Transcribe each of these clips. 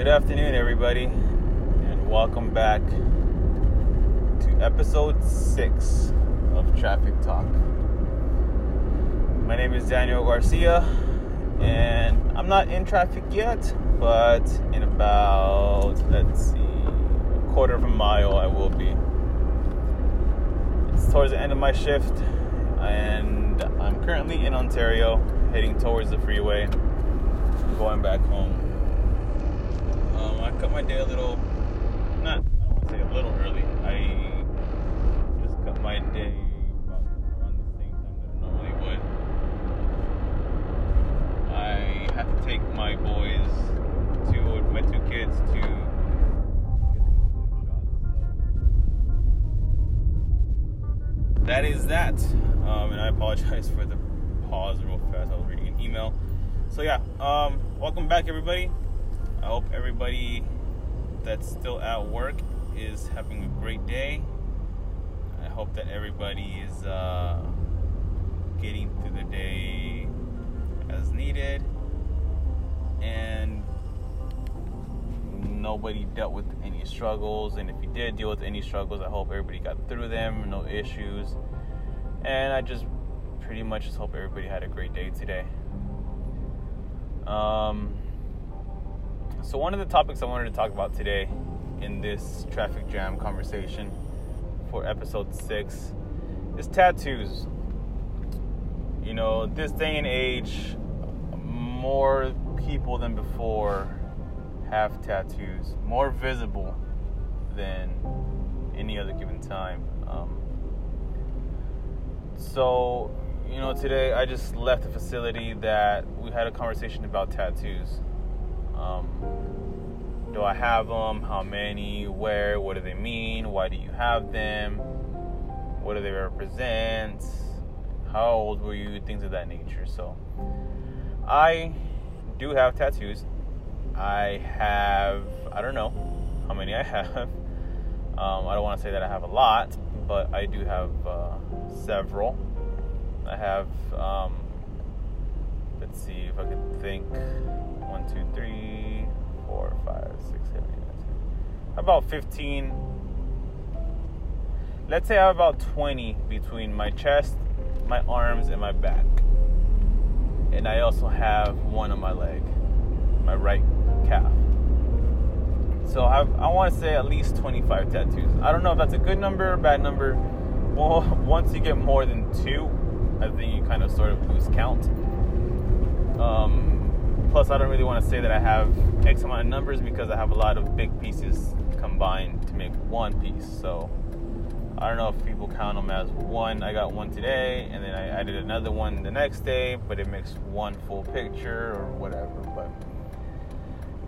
Good afternoon, everybody, and welcome back to episode six of Traffic Talk. My name is Daniel Garcia, and I'm not in traffic yet, but in about, let's see, a quarter of a mile, I will be. It's towards the end of my shift, and I'm currently in Ontario, heading towards the freeway, going back home. Cut my day a little, not, I don't want to say a little early. I just cut my day about around the same time that I normally would. I had to take my boys to, my two kids to that is that. Um, and I apologize for the pause real fast. I was reading an email. So yeah, um, welcome back everybody. I hope everybody that's still at work is having a great day. I hope that everybody is uh, getting through the day as needed and nobody dealt with any struggles. And if you did deal with any struggles, I hope everybody got through them, no issues. And I just pretty much just hope everybody had a great day today. Um, so, one of the topics I wanted to talk about today in this traffic jam conversation for episode six is tattoos. You know, this day and age, more people than before have tattoos, more visible than any other given time. Um, so, you know, today I just left the facility that we had a conversation about tattoos. Um, do I have them? How many? Where? What do they mean? Why do you have them? What do they represent? How old were you? Things of that nature. So, I do have tattoos. I have, I don't know how many I have. Um, I don't want to say that I have a lot, but I do have uh, several. I have, um, let's see if I can think. One, two, three, four, five, six, seven, eight, nine, ten. About 15. Let's say I have about 20 between my chest, my arms, and my back. And I also have one on my leg, my right calf. So I, I want to say at least 25 tattoos. I don't know if that's a good number or bad number. Well, once you get more than two, I think you kind of sort of lose count. Um, plus, I don't really want to say that I have X amount of numbers because I have a lot of big pieces combined to make one piece. So I don't know if people count them as one. I got one today, and then I added another one the next day, but it makes one full picture or whatever. But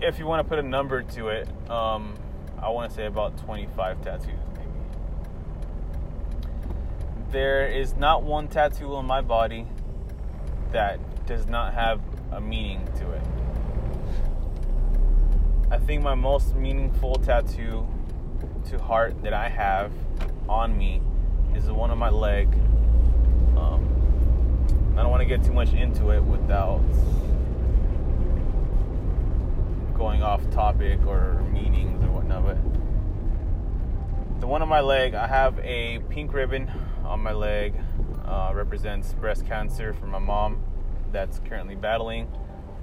if you want to put a number to it, um, I want to say about 25 tattoos, maybe. There is not one tattoo on my body that does not have a meaning to it. I think my most meaningful tattoo to heart that I have on me is the one on my leg. Um, I don't want to get too much into it without going off topic or meanings or whatnot, but the one on my leg, I have a pink ribbon on my leg, uh, represents breast cancer for my mom that's currently battling.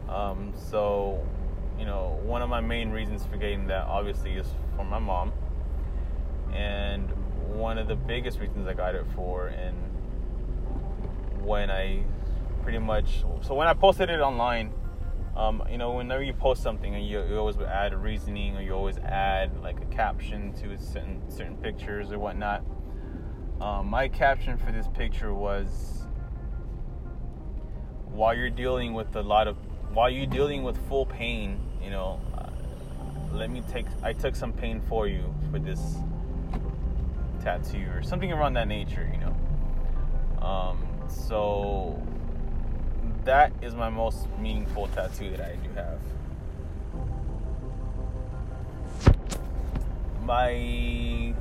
Um, so, you know, one of my main reasons for getting that obviously is for my mom. And one of the biggest reasons I got it for, and when I pretty much, so when I posted it online, um, you know, whenever you post something, and you, you always add a reasoning, or you always add like a caption to certain certain pictures or whatnot. Um, my caption for this picture was, while you're dealing with a lot of, while you're dealing with full pain, you know, uh, let me take, I took some pain for you for this tattoo or something around that nature, you know. Um, so that is my most meaningful tattoo that I do have. My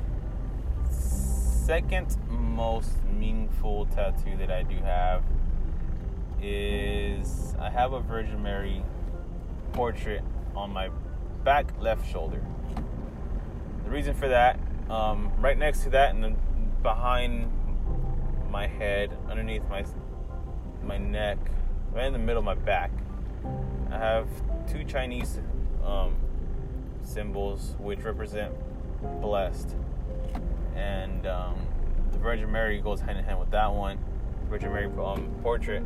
second most meaningful tattoo that I do have is I have a Virgin Mary portrait on my back left shoulder. The reason for that, um, right next to that, and behind my head, underneath my my neck, right in the middle of my back, I have two Chinese um, symbols which represent blessed, and um, the Virgin Mary goes hand in hand with that one, Virgin Mary um, portrait,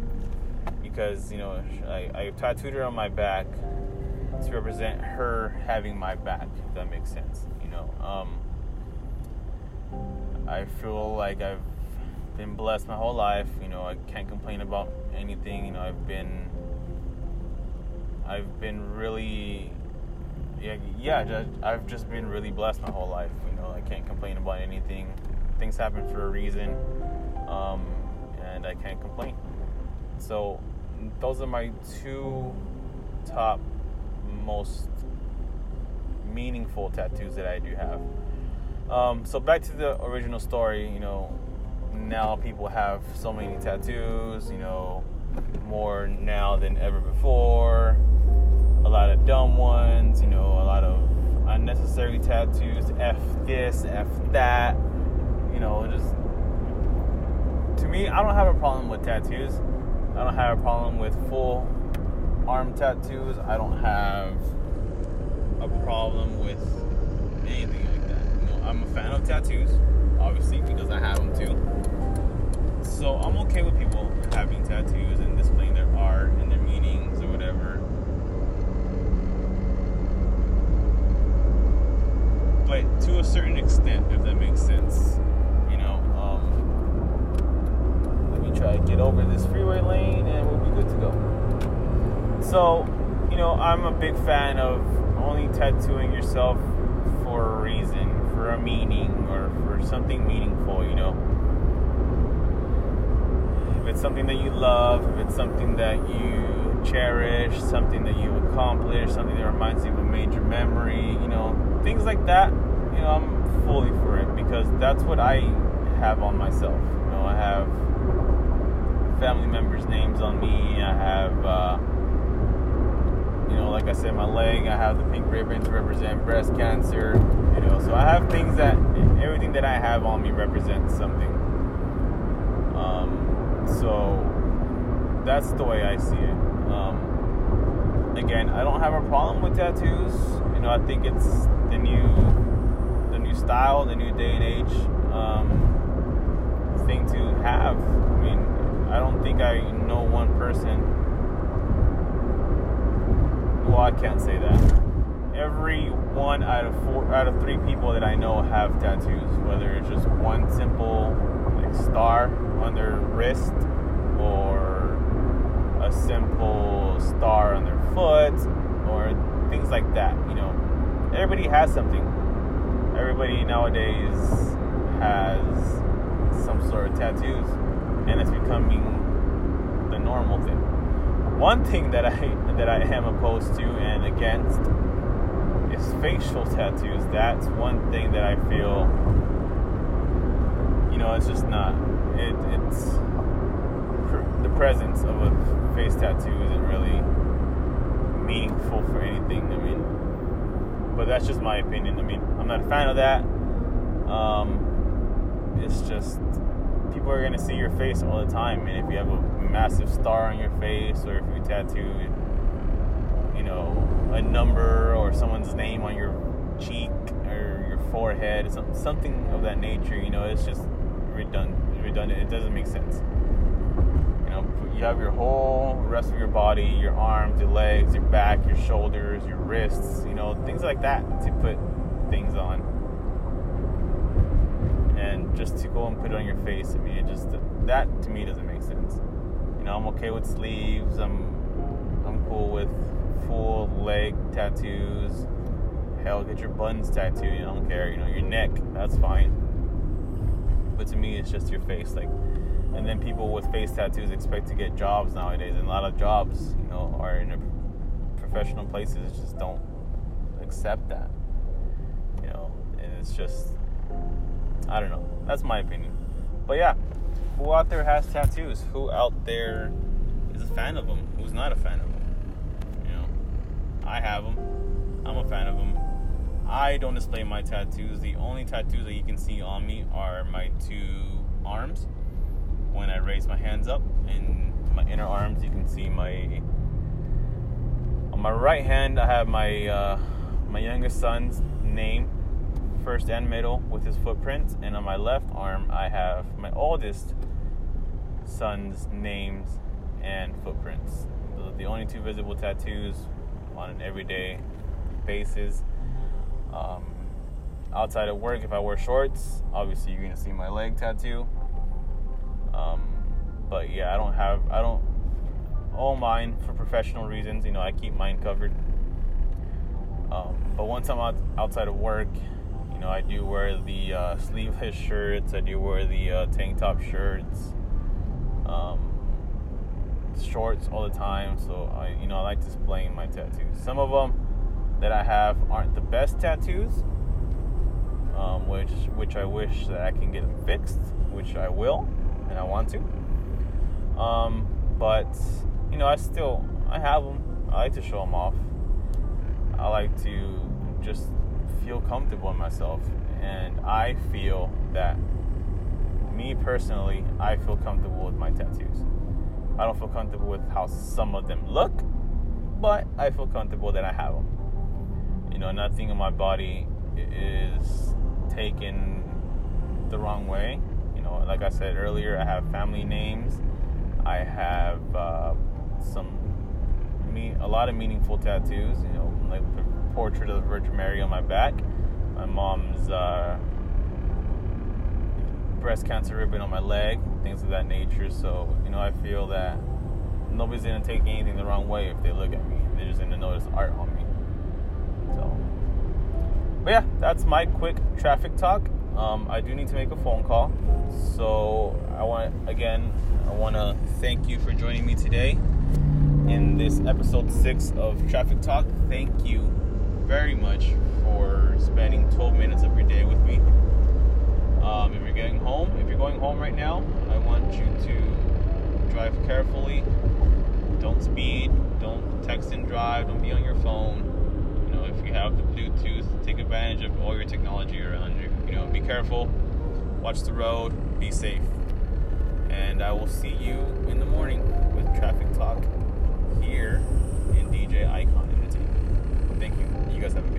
because you know I, I tattooed her on my back to represent her having my back. If that makes sense, you know. Um, I feel like I've been blessed my whole life. You know, I can't complain about anything. You know, I've been I've been really yeah, yeah, I've just been really blessed my whole life. You know, I can't complain about anything. Things happen for a reason, um, and I can't complain. So, those are my two top most meaningful tattoos that I do have. Um, so back to the original story, you know, now people have so many tattoos, you know, more now than ever before. A lot of dumb ones, you know, a lot of unnecessary tattoos. F this, F that. You know, just to me, I don't have a problem with tattoos. I don't have a problem with full arm tattoos. I don't have a problem with anything like that. You know, I'm a fan of tattoos, obviously, because I have them too. So I'm okay with people having tattoos and displaying their art and their meanings or whatever. But to a certain extent, if that makes sense. You know, um, to get over this freeway lane and we'll be good to go. So, you know, I'm a big fan of only tattooing yourself for a reason, for a meaning, or for something meaningful, you know. If it's something that you love, if it's something that you cherish, something that you accomplish, something that reminds you of a major memory, you know, things like that, you know, I'm fully for it because that's what I have on myself. You know, I have family members' names on me, I have, uh, you know, like I said, my leg, I have the pink ribbon to represent breast cancer. You know, so I have things that everything that I have on me represents something. Um, so that's the way I see it. Um, again, I don't have a problem with tattoos. You know, I think it's the new, the new style, the new day and age um, thing to have. I mean, I don't think I know one person well, I can't say that. Every one out of four, out of three people that I know have tattoos, whether it's just one simple like star on their wrist or a simple star on their foot or things like that. You know, everybody has something. Everybody nowadays has some sort of tattoos, and it's becoming the normal thing. One thing that I that I am opposed to and against is facial tattoos. That's one thing that I feel, you know, it's just not. It, it's the presence of a face tattoo isn't really meaningful for anything. I mean, but that's just my opinion. I mean, I'm not a fan of that. Um, it's just people are gonna see your face all the time, and if you have a massive star on your face, or if you tattoo, you know, a number or someone's name on your cheek or your forehead, something of that nature, you know, it's just redundant. Redundant. It doesn't make sense. You know, you have your whole rest of your body, your arms, your legs, your back, your shoulders, your wrists, you know, things like that to put things on just to go and put it on your face, I mean, it just that to me doesn't make sense. You know, I'm okay with sleeves. I'm I'm cool with full leg tattoos. Hell, get your buns tattooed. I don't care. You know, your neck, that's fine. But to me, it's just your face. Like, and then people with face tattoos expect to get jobs nowadays, and a lot of jobs, you know, are in professional places just don't accept that. You know, and it's just I don't know. That's my opinion. But yeah, who out there has tattoos? Who out there is a fan of them? Who's not a fan of them? You know, I have them. I'm a fan of them. I don't display my tattoos. The only tattoos that you can see on me are my two arms. When I raise my hands up in my inner arms, you can see my. On my right hand, I have my uh, my youngest son's name, first and middle, with his footprints, and on my left arm, I have my oldest son's names and footprints. Those are the only two visible tattoos on an everyday basis. Um, outside of work, if I wear shorts, obviously you're gonna see my leg tattoo. Um, but yeah, I don't have, I don't own mine for professional reasons. You know, I keep mine covered. Um, but once I'm out, outside of work, you know, I do wear the uh, sleeveless shirts. I do wear the uh, tank top shirts, um, shorts all the time. So I, you know, I like displaying my tattoos. Some of them that I have aren't the best tattoos, um, which which I wish that I can get them fixed, which I will, and I want to. Um, but you know, I still I have them. I like to show them off. I like to just feel comfortable in myself, and I feel that me personally, I feel comfortable with my tattoos. I don't feel comfortable with how some of them look, but I feel comfortable that I have them. You know, nothing in my body is taken the wrong way. You know, like I said earlier, I have family names. I have uh, some me a lot of meaningful tattoos. You know, like portrait of the Virgin Mary on my back, my mom's uh, breast cancer ribbon on my leg, things of that nature. So you know, I feel that nobody's gonna take anything the wrong way if they look at me. They're just gonna notice art on me. So, but yeah, that's my quick traffic talk. Um, I do need to make a phone call. So I want again, I want to thank you for joining me today in this episode six of Traffic Talk. Thank you very much for spending 12 minutes of your day with me. Um, if you're getting home, if you're going home right now, I want you to drive carefully. Don't speed. Don't text and drive. Don't be on your phone. You know, if you have the Bluetooth, take advantage of all your technology around you. You know, be careful. Watch the road. Be safe. And I will see you in the morning with Traffic Talk here in DJ Icon. Thank you. You guys have a good